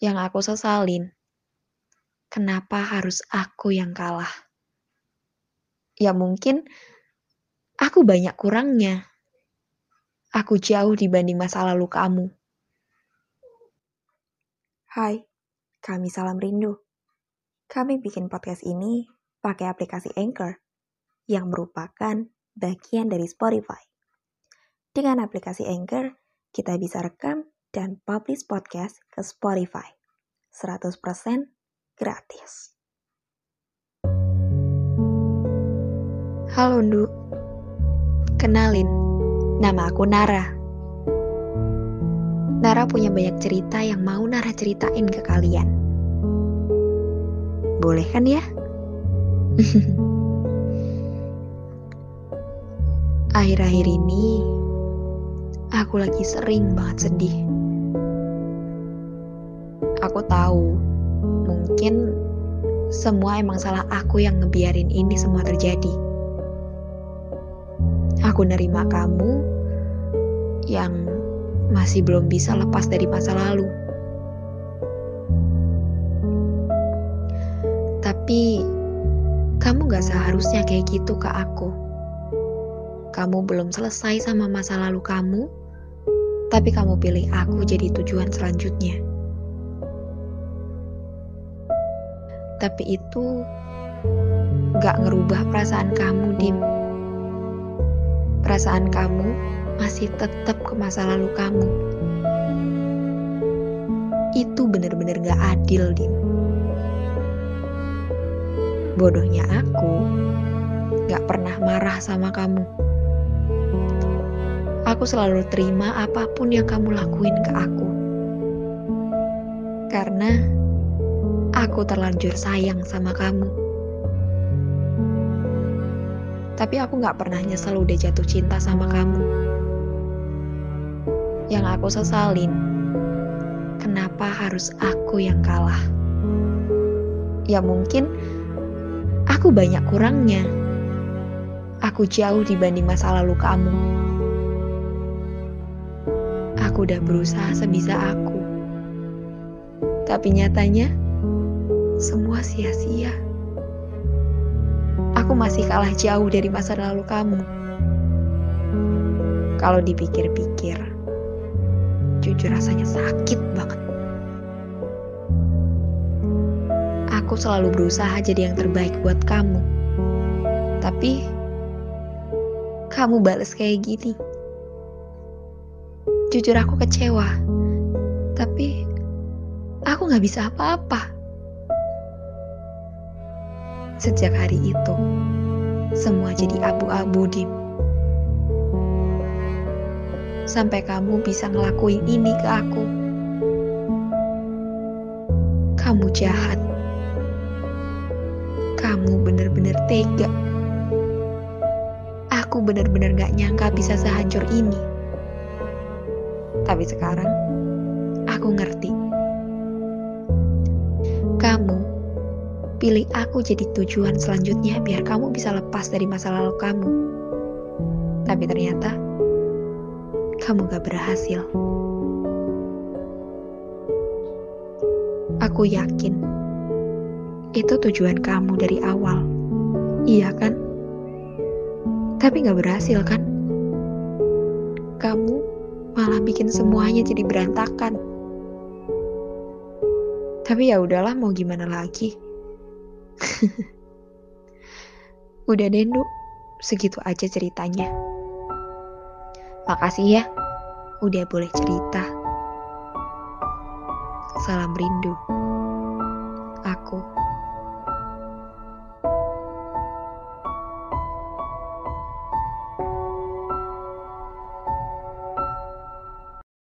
Yang aku sesalin, kenapa harus aku yang kalah? Ya mungkin aku banyak kurangnya. Aku jauh dibanding masa lalu kamu. Hai, kami Salam Rindu. Kami bikin podcast ini pakai aplikasi Anchor yang merupakan bagian dari Spotify. Dengan aplikasi Anchor, kita bisa rekam dan publish podcast ke Spotify. 100% gratis. Halo, Ndu. Kenalin, nama aku Nara. Nara punya banyak cerita yang mau Nara ceritain ke kalian. Boleh kan ya? Akhir-akhir ini, aku lagi sering banget sedih. Tahu, mungkin semua emang salah aku yang ngebiarin ini semua terjadi. Aku nerima kamu yang masih belum bisa lepas dari masa lalu. Tapi kamu gak seharusnya kayak gitu ke aku. Kamu belum selesai sama masa lalu kamu, tapi kamu pilih aku jadi tujuan selanjutnya. Tapi itu gak ngerubah perasaan kamu, Dim. Perasaan kamu masih tetap ke masa lalu kamu. Itu bener-bener gak adil, Dim. Bodohnya aku gak pernah marah sama kamu. Aku selalu terima apa pun yang kamu lakuin ke aku. Karena aku terlanjur sayang sama kamu. Tapi aku gak pernah nyesel udah jatuh cinta sama kamu. Yang aku sesalin, kenapa harus aku yang kalah? Ya mungkin aku banyak kurangnya. Aku jauh dibanding masa lalu kamu. Aku udah berusaha sebisa aku. Tapi nyatanya, semua sia-sia. Aku masih kalah jauh dari masa lalu kamu. Kalau dipikir-pikir, jujur rasanya sakit banget. Aku selalu berusaha jadi yang terbaik buat kamu. Tapi, kamu balas kayak gini jujur aku kecewa. Tapi aku gak bisa apa-apa. Sejak hari itu, semua jadi abu-abu, Dim. Sampai kamu bisa ngelakuin ini ke aku. Kamu jahat. Kamu bener-bener tega. Aku bener-bener gak nyangka bisa sehancur ini. Tapi sekarang aku ngerti. Kamu pilih aku jadi tujuan selanjutnya biar kamu bisa lepas dari masa lalu kamu. Tapi ternyata kamu gak berhasil. Aku yakin itu tujuan kamu dari awal. Iya kan? Tapi gak berhasil kan? Kamu malah bikin semuanya jadi berantakan. Tapi ya udahlah mau gimana lagi. Udah deh, Nuk. Segitu aja ceritanya. Makasih ya, udah boleh cerita. Salam rindu. Aku.